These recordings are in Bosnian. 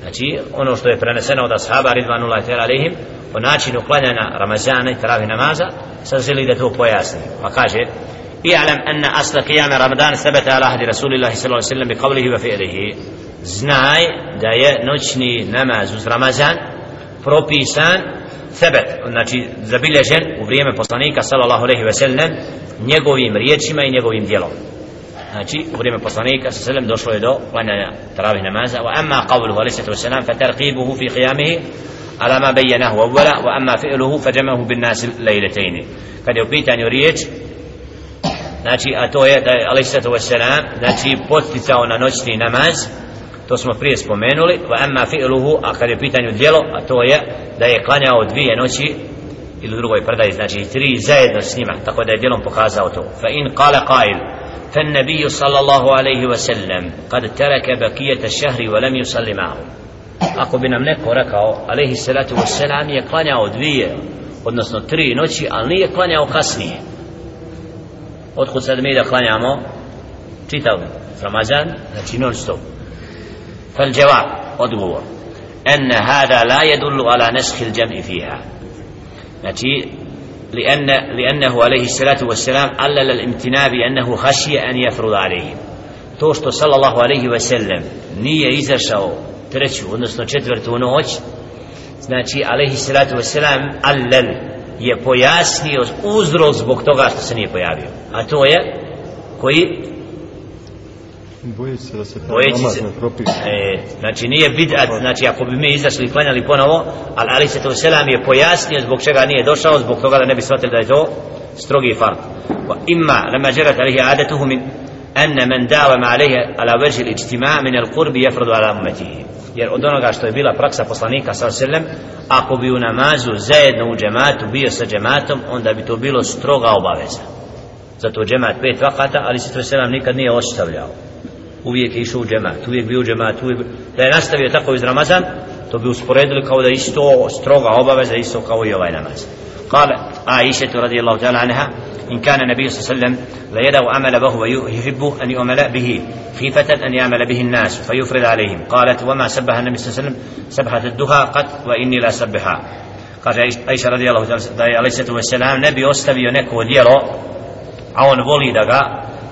znači ono što je preneseno od ashaba ridvanullahi ta'ala alihim o načinu klanjanja Ramazana i travi namaza sad želi da to pojasni. Pa kaže i'lam anna asla qiyama ramadan sabata ala ahdi rasulillahi sallallahu alaihi sallam bi qavlihi wa fi'lihi. Znaj da je noćni namaz uz Ramazan propisan sebet, znači zabilježen u vrijeme poslanika sallallahu alaihi ve sellem njegovim riječima i njegovim djelom znači u vrijeme poslanika sa selem došlo je do klanjanja taravih namaza. Wa amma qawluhu alaihi sallatu wasalam fa tarqibuhu fi qiyamihi ala ma bayyanahu awwala wa amma fi'luhu fajamahu bin nas laylatayn kad je u pitanju riječ znači a to je da je alaihi sallatu wasallam znači posticao na noćni namaz to smo prije spomenuli wa amma fi'luhu a kad je pitanju djelo a to je da je klanjao dvije noći ili u drugoj predaji znači tri zajedno s njima tako da je djelom pokazao to. Fa in qala qail fa nabiju sallallahu alaihi wa sallam kad terake bakijeta šahri wa lam yusalli ma'hu ako bi nam neko rekao alaihi salatu wa salam je klanjao dvije odnosno tri noći ali nije klanjao kasnije otkud sad mi da klanjamo čitav Ramazan znači non stop فالجواب odgovor أن هذا لا يدل على نسخ الجمع فيها نتي لأن لأنه عليه الصلاة والسلام علل الامتناع بأنه خشي أن يفرض عليهم to što sallallahu alaihi ve sellem nije izašao treću, odnosno četvrtu noć znači alaihi salatu ve selam allel je pojasnio uzrok zbog toga što se nije pojavio a to je koji Bojeći se da se Bojeći namaz se- ne propiše. E, znači nije bid'at, znači ako bi mi izašli i klanjali ponovo, ali Ali se to selam je pojasnio zbog čega nije došao, zbog toga da ne bi shvatili da je to strogi fard. Wa imma lama jarat alihi adatuhu min أن من داوم عليه على وجه الاجتماع من القرب يفرض على أمته jer od onoga što je bila praksa poslanika sa selem ako bi u namazu zajedno u džematu bio sa džematom onda bi to bilo stroga obaveza zato džemat pet vakata ali se to selam nikad nije ostavljao uvijek je išao u džemat, uvijek bio u džemat, uvijek da je nastavio tako iz Ramazan, to bi usporedili kao da je isto stroga obaveza, isto kao i ovaj namaz. قال عائشة رضي الله تعالى عنها إن كان النبي صلى الله عليه وسلم لا يدع عمل به ويحب أن يعمل به خيفة أن يعمل به الناس فيفرض عليهم قالت وما سبح النبي صلى الله عليه وسلم سبحة الدهى قد وإني لا سبحها قال عائشة رضي الله تعالى عليه الصلاة والسلام نبي ostavio neko djelo a on voli da ga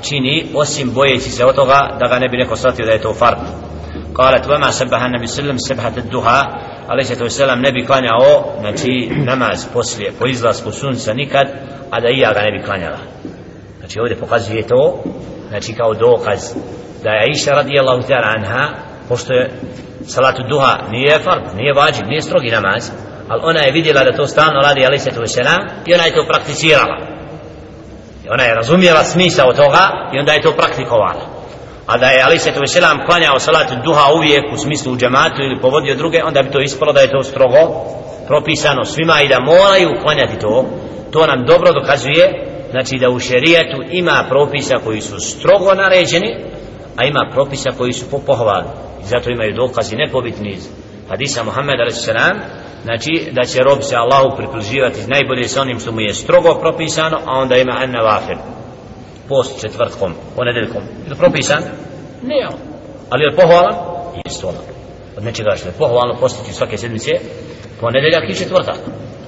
čini osim bojeći se od toga da ga ne bi neko shvatio da je to fard قالت وما سبح النبي صلى الله عليه وسلم سبحة الدهى عليه الصلاة والسلام ne bi klanjao znači namaz poslije po izlasku sunca nikad a da i ja ga ne bi klanjala znači ovdje pokazuje to znači kao dokaz da je Aisha radijallahu ta'ala anha pošto je salatu duha nije fard, nije vađib, nije strogi namaz ali ona je vidjela da to stalno radi alaihi sallatu wasalam i ona je to prakticirala I ona je razumjela smisao toga i onda je to praktikovala a da je Ali Svetu Veselam klanjao salat duha uvijek u smislu u džematu ili povodio druge onda bi to ispalo da je to strogo propisano svima i da moraju klanjati to. To nam dobro dokazuje znači da u šerijetu ima propisa koji su strogo naređeni a ima propisa koji su pohvalni i zato imaju dokazi nepobitni hadisa Muhammed a.s. znači da će rob se Allahu približivati najbolje sa onim što mu je strogo propisano a onda ima an nawafil post četvrtkom, ponedeljkom. Je li propisan? Nije on. Ali je li pohvalan? Jeste ono. Od nečega što je pohvalno postiti svake sedmice, ponedeljak i četvrtak.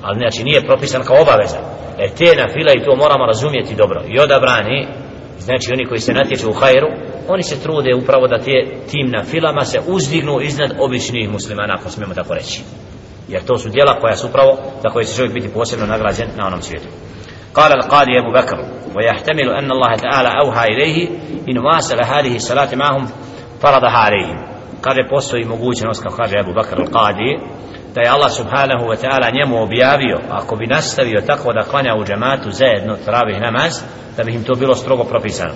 Ali znači nije propisan kao obaveza. E te na fila i to moramo razumjeti dobro. I odabrani, znači oni koji se natječu u hajru, oni se trude upravo da te, tim na filama se uzdignu iznad običnih muslimana, ako smijemo tako reći. Jer to su djela koja su upravo za koje će čovjek biti posebno nagrađen na onom svijetu. قال القاضي أبو بكر ويحتمل أن الله تعالى أوحى إليه إن واصل هذه الصلاة معهم فرضها عليهم قال postoji mogućnost kao kaže Abu Bakr al-Qadi da je Allah subhanahu wa ta'ala njemu objavio ako bi nastavio tako da klanja u džematu zajedno travih namaz da bi im to bilo strogo propisano.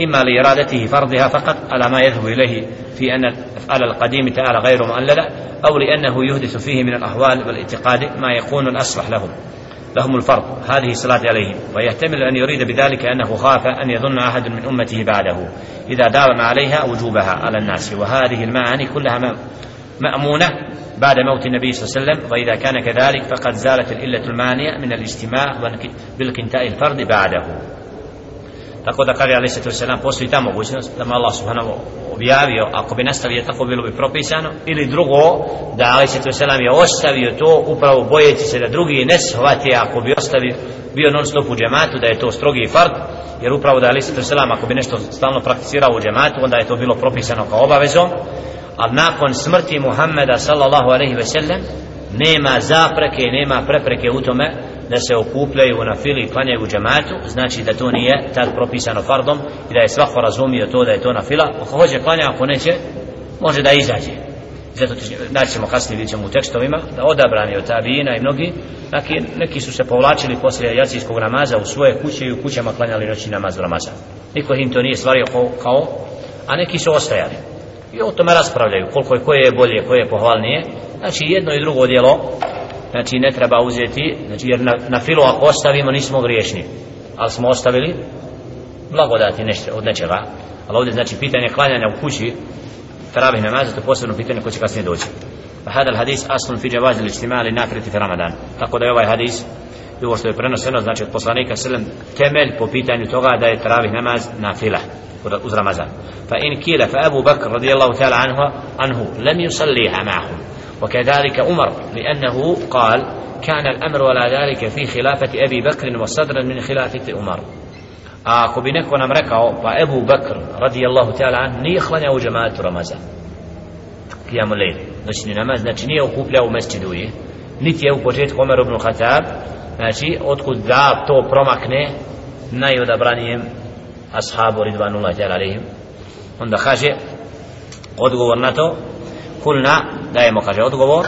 إما لإرادته فرضها فقط على ما يذهب إليه في أن الأفعال القديم تعالى غير مؤللة أو لأنه يحدث فيه من الأحوال والاعتقاد ما يكون الأصلح لهم لهم الفرض هذه الصلاة عليهم ويحتمل أن يريد بذلك أنه خاف أن يظن أحد من أمته بعده إذا داوم عليها وجوبها على الناس وهذه المعاني كلها مأمونة بعد موت النبي صلى الله عليه وسلم وإذا كان كذلك فقد زالت الإلة المانعة من الاجتماع والك- بالكنتاء الفرد بعده tako da kaže ali se to se nam postoji ta mogućnost da mu Allah subhanahu objavio ako bi nastavio tako bilo bi propisano ili drugo da ali se to se nam je ostavio to upravo bojeći se da drugi ne shvati ako bi ostavio bio non stop u džematu da je to strogi fard jer upravo da ali se to se nam ako bi nešto stalno prakticirao u džematu onda je to bilo propisano kao obavezom a nakon smrti Muhammeda sallallahu alaihi ve sellem nema zapreke i nema prepreke u tome da se okupljaju na fili i klanjaju u džematu. Znači da to nije tad propisano fardom i da je svako razumio to da je to na fila. Ako hoće klanja, ako neće može da izađe. Zato znači ćemo kasnije vidjet ćemo u tekstovima da odabrani od tabijina i mnogi neki, neki su se povlačili poslije jacijskog namaza u svoje kuće i u kućama klanjali noćni namaz Ramazan. Niko im to nije stvario kao, kao a neki su ostajali i o tome raspravljaju koliko je koje je bolje, koje je pohvalnije. Znači jedno i drugo djelo znači ne treba uzeti znači jer na, na filu ako ostavimo nismo griješni. Ali smo ostavili blagodati nešto od nečega. Ali ovdje znači pitanje klanjanja u kući taravih namaza to posebno pitanje koje će kasnije doći. Pa hada hadis aslun fi džavazi li štima nakriti fi ramadan. Tako da je ovaj hadis i ovo što je prenoseno znači od poslanika sallam temelj po pitanju toga da je taravih namaz na filah. Uz Ramazan fa in kila fa Abu Bakr radijallahu ta'ala anhu anhu lam yusalliha ma'ahum وكذلك عمر لأنه قال كان الأمر ولا ذلك في خلافة أبي بكر وصدرا من خلافة عمر ako bi neko nam rekao pa Ebu Bakr radijallahu ta'ala nije klanjao u džematu Ramazan kijamu lejl noćni namaz znači nije okupljao u mesčidu je niti je u početku Omer ibn Khattab znači otkud da to promakne najodabranijem ashabu ridvanullah ta'ala alihim onda kaže odgovor na to قلنا دائما kaže odgovor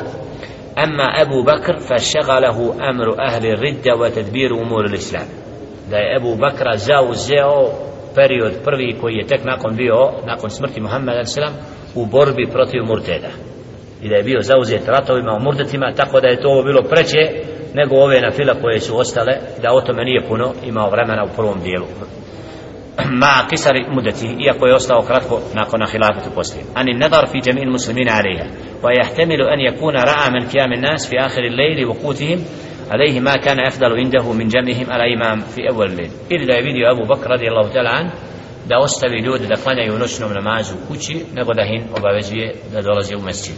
أما أبو بكر فشغله أمر أهل الردة وتدبير أمور الإسلام da je Ebu Bakra zauzeo period prvi koji je tek nakon bio nakon smrti Muhammeda s.a.v. u borbi protiv murteda i da je bio zauzet ratovima u murtetima tako da je to bilo preće nego ove na fila koje su ostale da o tome nije puno imao vremena u prvom dijelu مع قصر مدته يكو يوصله كراتكو ناكونا خلافة بوسطين. أن النظر في جميع المسلمين عليها. ويحتمل أن يكون رأى من قيام الناس في آخر الليل وقوتهم عليه ما كان أفضل عنده من جمعهم على إمام في أول الليل. إذ دا يبيدي أبو بكر رضي الله تعالى عنه. دا وستوي دود دا قانا يونسنو من مازو كوشي نغدهن وبابزوية دا دولزي ومسجد.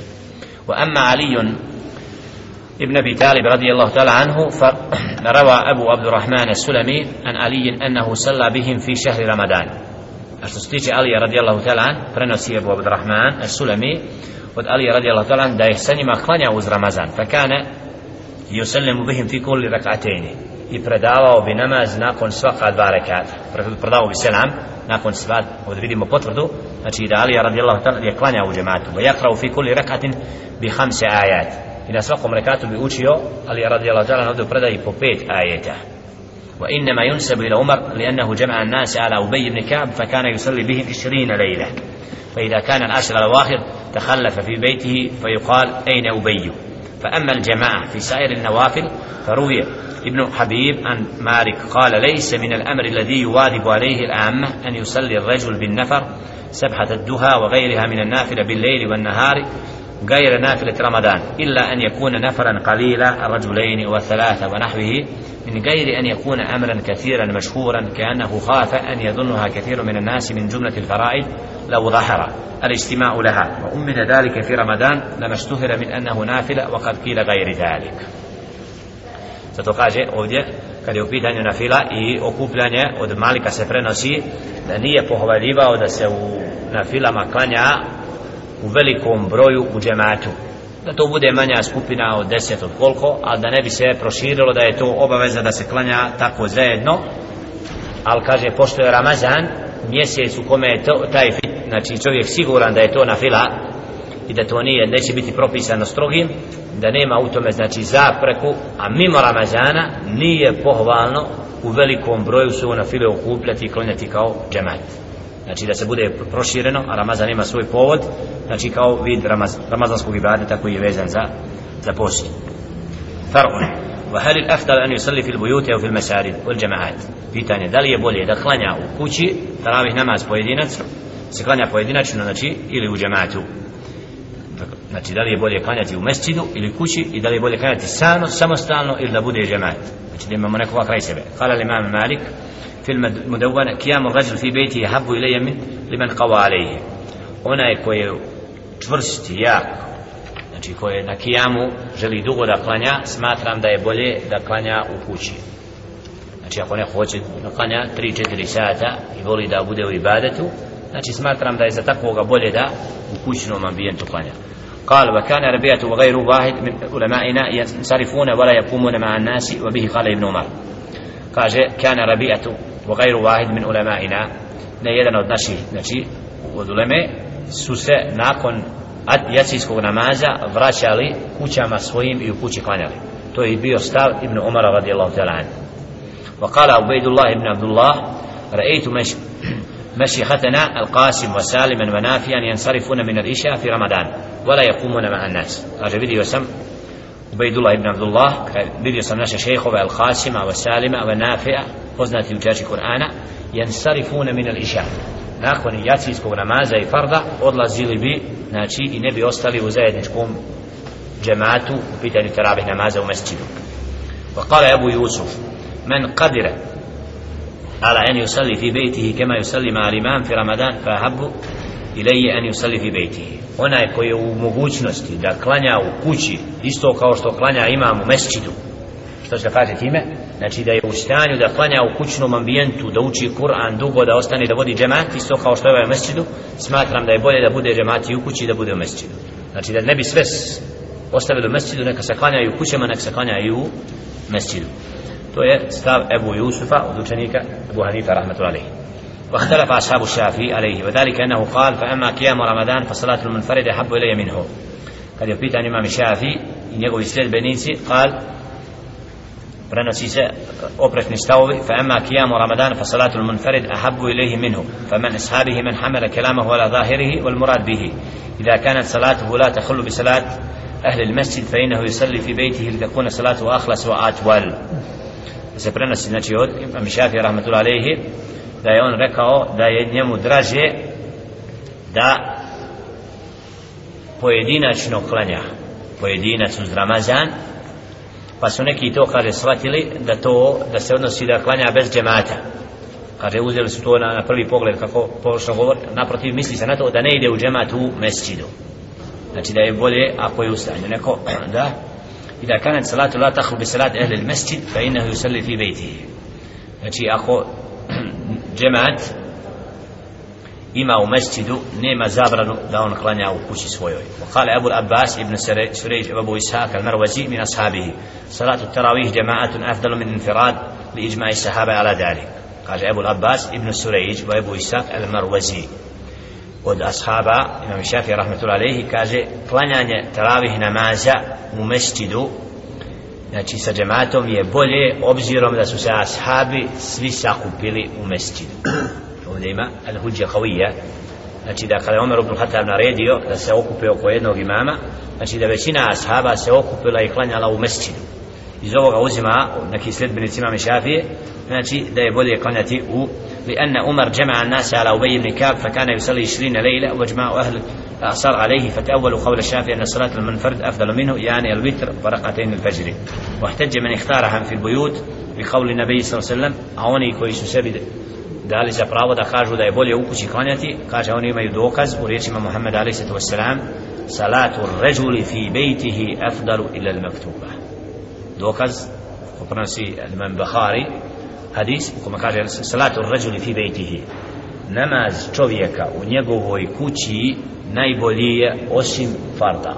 وأما علي ابن أبي طالب رضي الله تعالى عنه فروى أبو عبد الرحمن السلمي عن علي أنه صلى بهم في شهر رمضان. أستيج علي رضي الله تعالى عنه فرنسي أبو عبد الرحمن السلمي ود علي رضي الله تعالى عنه دايه سنة مخلانة وز رمضان. فكان يسلم بهم في كل ركعتين. i predavao bi namaz nakon svaka dva rekata predavao bi selam potvrdu znači da Ali ta'ala je u džematu bo jakrao fi kulli rak'atin bi khamsi ayat i na svakom rekatu bi učio ali radijallahu ta'ala ovdje predaji po pet ajeta. وإنما ينسب إلى عمر لأنه جمع الناس على أبي بن كعب فكان يصلي بهم عشرين ليلة فإذا كان العشر الأواخر تخلف في بيته فيقال أين أبي فأما الجماعة في سائر النوافل فروي ابن حبيب عن مالك قال ليس من الأمر الذي يواظب عليه العامة أن يصلي الرجل بالنفر سبحة الدهى وغيرها من النافلة بالليل والنهار غير نافلة رمضان إلا أن يكون نفرا قليلا الرجلين والثلاثة ونحوه من غير أن يكون أمرا كثيرا مشهورا كأنه خاف أن يظنها كثير من الناس من جملة الفرائض لو ظهر الاجتماع لها. وأمن ذلك في رمضان لما اشتهر من أنه نافلة وقد قيل غير ذلك. Zato kaže ovdje, kad je u pitanju na fila i okupljanje od Malika se prenosi da nije pohvaljivao da se u na filama klanja u velikom broju u džematu. Da to bude manja skupina od deset od koliko ali da ne bi se proširilo da je to obaveza da se klanja tako zajedno. Ali kaže pošto je Ramazan mjesec u kome je to, taj fit znači čovjek siguran da je to na fila i da to nije, neće biti propisano strogim da nema u tome znači zapreku a mimo Ramazana nije pohvalno u velikom broju su na file okupljati i klanjati kao džemat znači da se bude prošireno a Ramazan ima svoj povod znači kao vid Ramaz, ramazanskog ibadeta koji je vezan za za post فرق وهل الافضل ان يصلي في البيوت او في المساجد والجماعات pitanje da li je bolje da klanja u kući taravih namaz pojedinac se klanja pojedinačno znači ili u džematu znači da li je bolje klanjati u mesčidu ili kući i da li je bolje klanjati samo samostalno ili da bude džemat znači da imamo nekoga kraj sebe قال الامام مالك في في المدونة قيام الرجل في بيته أحب إلي من لمن قوى عليه onaj koji je čvrst znači koji je na kijamu želi dugo da klanja smatram da je bolje da klanja u kući znači ako ne hoće da klanja 3-4 sata i voli da bude u ibadetu znači smatram da je za takvoga bolje da u kućnom ambijentu klanja قال وكان ربيعة وغير واحد من علمائنا ينصرفون ولا يقومون مع الناس وبه قال ابن عمر قال كان ربيعة وغير واحد من علمائنا ne jedan od naših znači od uleme su se nakon jacijskog namaza vraćali kućama svojim i u kući klanjali to je bio stav Ibn Umara radijallahu ta'ala anhu وقال عبيد الله بن عبد الله رأيت مش مشيختنا القاسم وسالما ونافيا ينصرفون من العشاء في رمضان ولا يقومون مع الناس قال فيديو سم عبيد الله بن عبد الله فيديو سم ناش شيخ القاسم وسالم ونافع poznati učači Kur'ana yansarifuna min al-isha nakon jacijskog namaza i farda odlazili bi znači i ne bi ostali u zajedničkom džematu u pitanju teravih namaza u mesčidu وقال أبو يوسف من قدر على أن يصلي في بيته كما يصلي مع الإمام في رمضان فأحب إلي أن يصلي في بيته onaj koji je u mogućnosti da klanja u kući isto kao što klanja imam u mesčidu što se kaže time znači da je u stanju da klanja u kućnom ambijentu da uči Kur'an dugo da ostane da vodi džemat isto kao što je ovaj mesčidu smatram da je bolje da bude džemat i u kući da bude u mesčidu znači da ne bi sve ostavili u mesčidu neka se klanja i u kućama neka se klanja i u mesčidu to je stav Ebu Jusufa od učenika Ebu Hanifa rahmatullahi واختلف أصحاب الشافعي عليه وذلك أنه قال فأما قيام رمضان فصلاة المنفرد أحب إلي منه kad je pitan imam Šafi i njegovi sledbenici قال prenosi se oprečni stavovi fa amma qiyamu ramadan fa salatu al munfarid ahabbu ilayhi minhu fa man ashabihi man hamala kalamahu ala zahirihi wal murad bihi idha kanat salatuhu la takhullu bi salat ahli al masjid fa innahu yusalli fi baytihi litakuna salatuhu akhlas wa atwal se prenosi znači od imam Šafi rahmetullahi alayhi da je on rekao da je njemu draže da pojedinačno klanja pojedinac uz Ramazan pa su neki to kaže shvatili da to da se odnosi da klanja bez džemata. Kaže uzeli su to na, na prvi pogled kako površno govor naprotiv misli se na to da ne ide u džemat u mesčidu. Znači da je bolje ako je u stanju neko da i da kanat salatu la tahru bi salat ehli il mesčid fa innehu yusalli fi bejtihi. Znači ako džemat ima u mesčidu nema zabranu da on klanja u kući svojoj وقال أبو الأباس ابن سريج وأبو إسحاق المروزي من أصحابه صلاة التراويح جماعة أفضل من انفراد لإجماع الصحابة على ذلك قال أبو الأباس ابن سريج وأبو إسحاق المروزي od ashaba imam Šafi rahmetullahi alejhi kaže klanjanje taravih namaza u mesčidu znači sa džematom je bolje obzirom da su se ashabi svi sakupili u mesčidu Ovdje ima al-hujja qawiyya znači da kada je Omer ibn Khattab naredio da se okupe oko jednog imama znači da većina ashaba se okupila i klanjala u mesčidu iz ovoga uzima neki sledbenici imame Šafije znači da je bolje klanjati u لأن عمر جمع الناس على أبي بن كعب فكان يصلي 20 ليلة وجمع أهل أصر عليه فتأولوا قول الشافعي أن صلاة المنفرد أفضل منه يعني الوتر ورقتين الفجر واحتج من اختارها في البيوت بقول النبي صلى الله عليه وسلم أعوني كويس سبد dali za pravo da kažu da je bolje u kući klanjati kaže oni imaju dokaz u riječima Muhammed alaihi sallatu salatu ređuli fi bejtihi afdalu ila al-maktuba dokaz ko prenosi imam Bukhari hadis u kome kaže salatu ređuli fi bejtihi. Namaz čovjeka u njegovoj kući najbolji je osim farda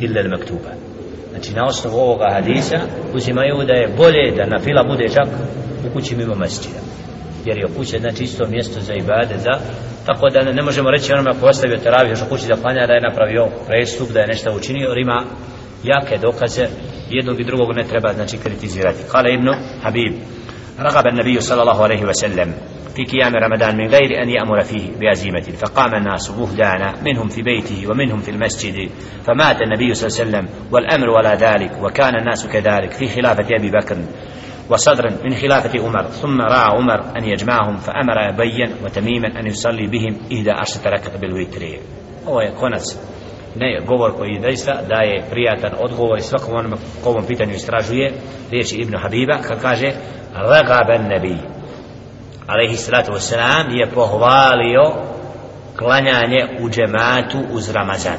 ila al-maktuba znači na osnovu ovoga hadisa uzimaju da je bolje da na fila bude čak u kući mimo mesčida jer je kuća znači isto mjesto za ibade za tako da ne, ne možemo reći onome ako ostavio teraviju još u kući da klanja da je napravio prestup da je nešto učinio jer ima jake dokaze jednog i drugog ne treba znači kritizirati kale ibn Habib رغب النبي صلى الله عليه وسلم في قيام رمضان من غير أن يأمر فيه بعزيمة فقام الناس بهدانا منهم في بيته ومنهم في المسجد فمات النبي صلى الله عليه وسلم والأمر ولا ذلك وكان الناس كذلك في خلافة أبي بكر وصدرا من خلافة عمر ثم رأى عمر أن يجمعهم فأمر أبيا وتميما أن يصلي بهم إحدى عشرة ركعة بالوتر هو konac ne govor koji zaista daje prijatan odgovor i svakom onom ko ovom pitanju istražuje riječi Ibn Habiba kad kaže ragaba nabi alaihi salatu wasalam je pohvalio klanjanje u džematu uz Ramazan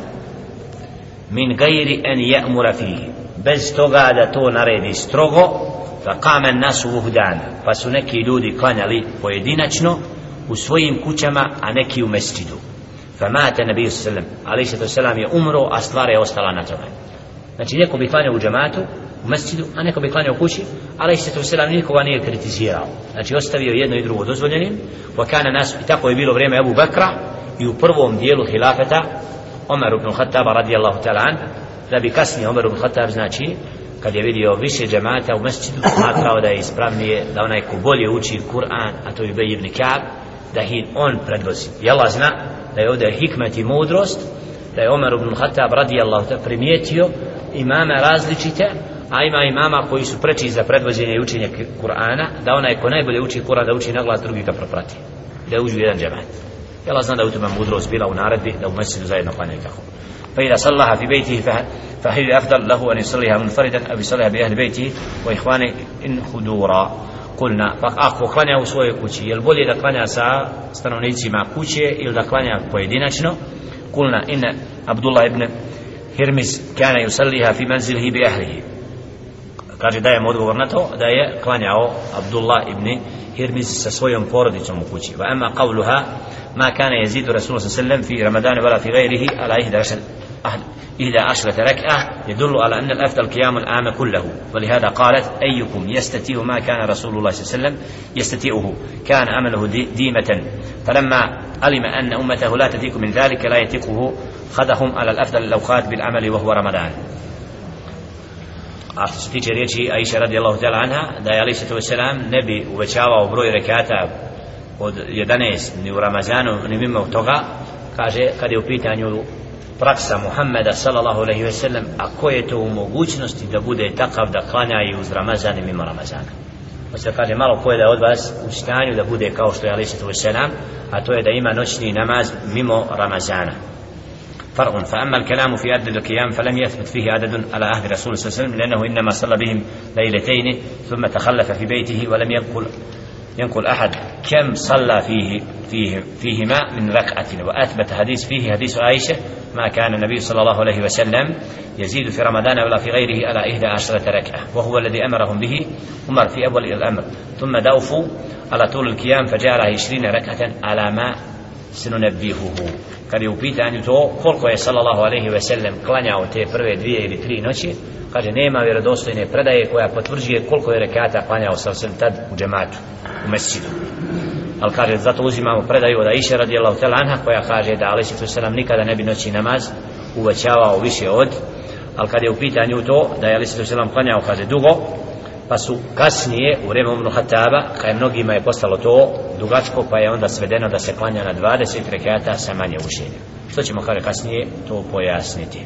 min gajri en je'mura fihi bez toga da to naredi strogo فقام الناس وهدانا uhdan pa su neki ljudi klanjali pojedinačno u svojim kućama a neki u mesdžidu fa nabi nabiju sallam alaihi salatu wasalam je umro a stvar je ostala na tome. Znači neko bi klanjao u džematu u mesdžidu a neko bi klanjao kući, ali se to selam nikoga nije kritizirao. Znači ostavio jedno i drugo dozvoljenim, wa kana nas i tako je bilo vrijeme Abu Bakra i u prvom dijelu hilafeta Omer ibn Khattab radijallahu ta'ala an, da bi kasnije Omer ibn Khattab znači kad je vidio više džemata u mesčidu, smatrao da je ispravnije da onaj ko bolje uči Kur'an, a to je Ubej ibn Ka'b, da ih on predvozi. I Allah zna da je ovdje hikmet i mudrost, da je Omer ibn Khattab radijallahu ta'ala primijetio imame različite, a ima imama koji su preči za predvođenje i učenje Kur'ana, da onaj ko najbolje uči Kur'an da uči na glas, drugi ga proprati. Da uđu jedan džemat. Jel zna da u tome mudrost bila u naredbi da u mesidu zajedno klanjaju tako. فإذا صلىها في بيته فهل أفضل له أن يصليها منفردا أو يصليها بأهل بيته وإخواني إن خدورا. قلنا فأخو قلنا وسوي كوتشي يلبولي إذا قلنا ساعة استنونيتي مع كوتشي إلا قلنا قويدين أشنو قلنا إن عبد الله بن هرمز كان يصليها في منزله بأهله. kaže da je odgovor na قلنا da je klanjao Abdullah ibn Hirmiz sa svojom porodicom u kući va ema kavluha ma صلى الله عليه وسلم في رمضان ولا في غيره ala ih da أهل إحدى عشرة ركعة يدل على أن الأفضل قيام العام كله. ولهذا قالت أيكم يستتيع ما كان رسول الله صلى الله عليه وسلم؟ يستتيعه. كان أمله ديمة. فلما علم أن أمته لا تتيك من ذلك لا يتيقه خدهم على الأفضل الأوقات بالعمل وهو رمضان. A što se tiče riječi Aisha radijallahu ta'ala anha da je alaihi wasalam ne bi uvećavao broj rekata od 11 ni u Ramazanu ni mimo toga. Kaže kad je u pitanju praksa Muhammeda sallallahu alaihi ve sellem a ko je to u mogućnosti da bude takav da klanja i uz Ramazan i mimo Ramazana Hoće kaže malo ko je da od vas u stanju da bude kao što je alaihi sallatu wasalam a to je da ima noćni namaz mimo Ramazana فرق فأما الكلام في عدد القيام فلم يثبت فيه عدد على عهد الرسول صلى الله عليه وسلم لأنه إنما صلى بهم ليلتين ثم تخلف في بيته ولم ينقل ينقل أحد كم صلى فيه فيه فيهما من ركعة وأثبت حديث فيه حديث عائشة ما كان النبي صلى الله عليه وسلم يزيد في رمضان ولا في غيره على إحدى عشرة ركعة وهو الذي أمرهم به عمر في أول الأمر. ثم دوفوا على طول القيام فجعل عشرين ركعة على ما سننبهه. قال يوبيت أن يتو كلكو صلى الله عليه وسلم قلنع وتي پروه دوية إلي تري نوشي قال نيما وردوستيني پردائي كويا پتورجي كلكو ركعة قلنع وسلسل تد وجماعته ومسجده ali kaže zato uzimamo predaju od Aisha radijallahu ta'ala anha koja kaže da alaihi selam nikada ne bi noći namaz uvećavao više od. Ali kad je u pitanju to da je alaihi selam klanjao kaže dugo pa su kasnije u vreme Ibn Hataba kada mnogima je postalo to dugačko pa je onda svedeno da se klanja na 20 rekata sa manje učenja što ćemo kaže kasnije to pojasniti.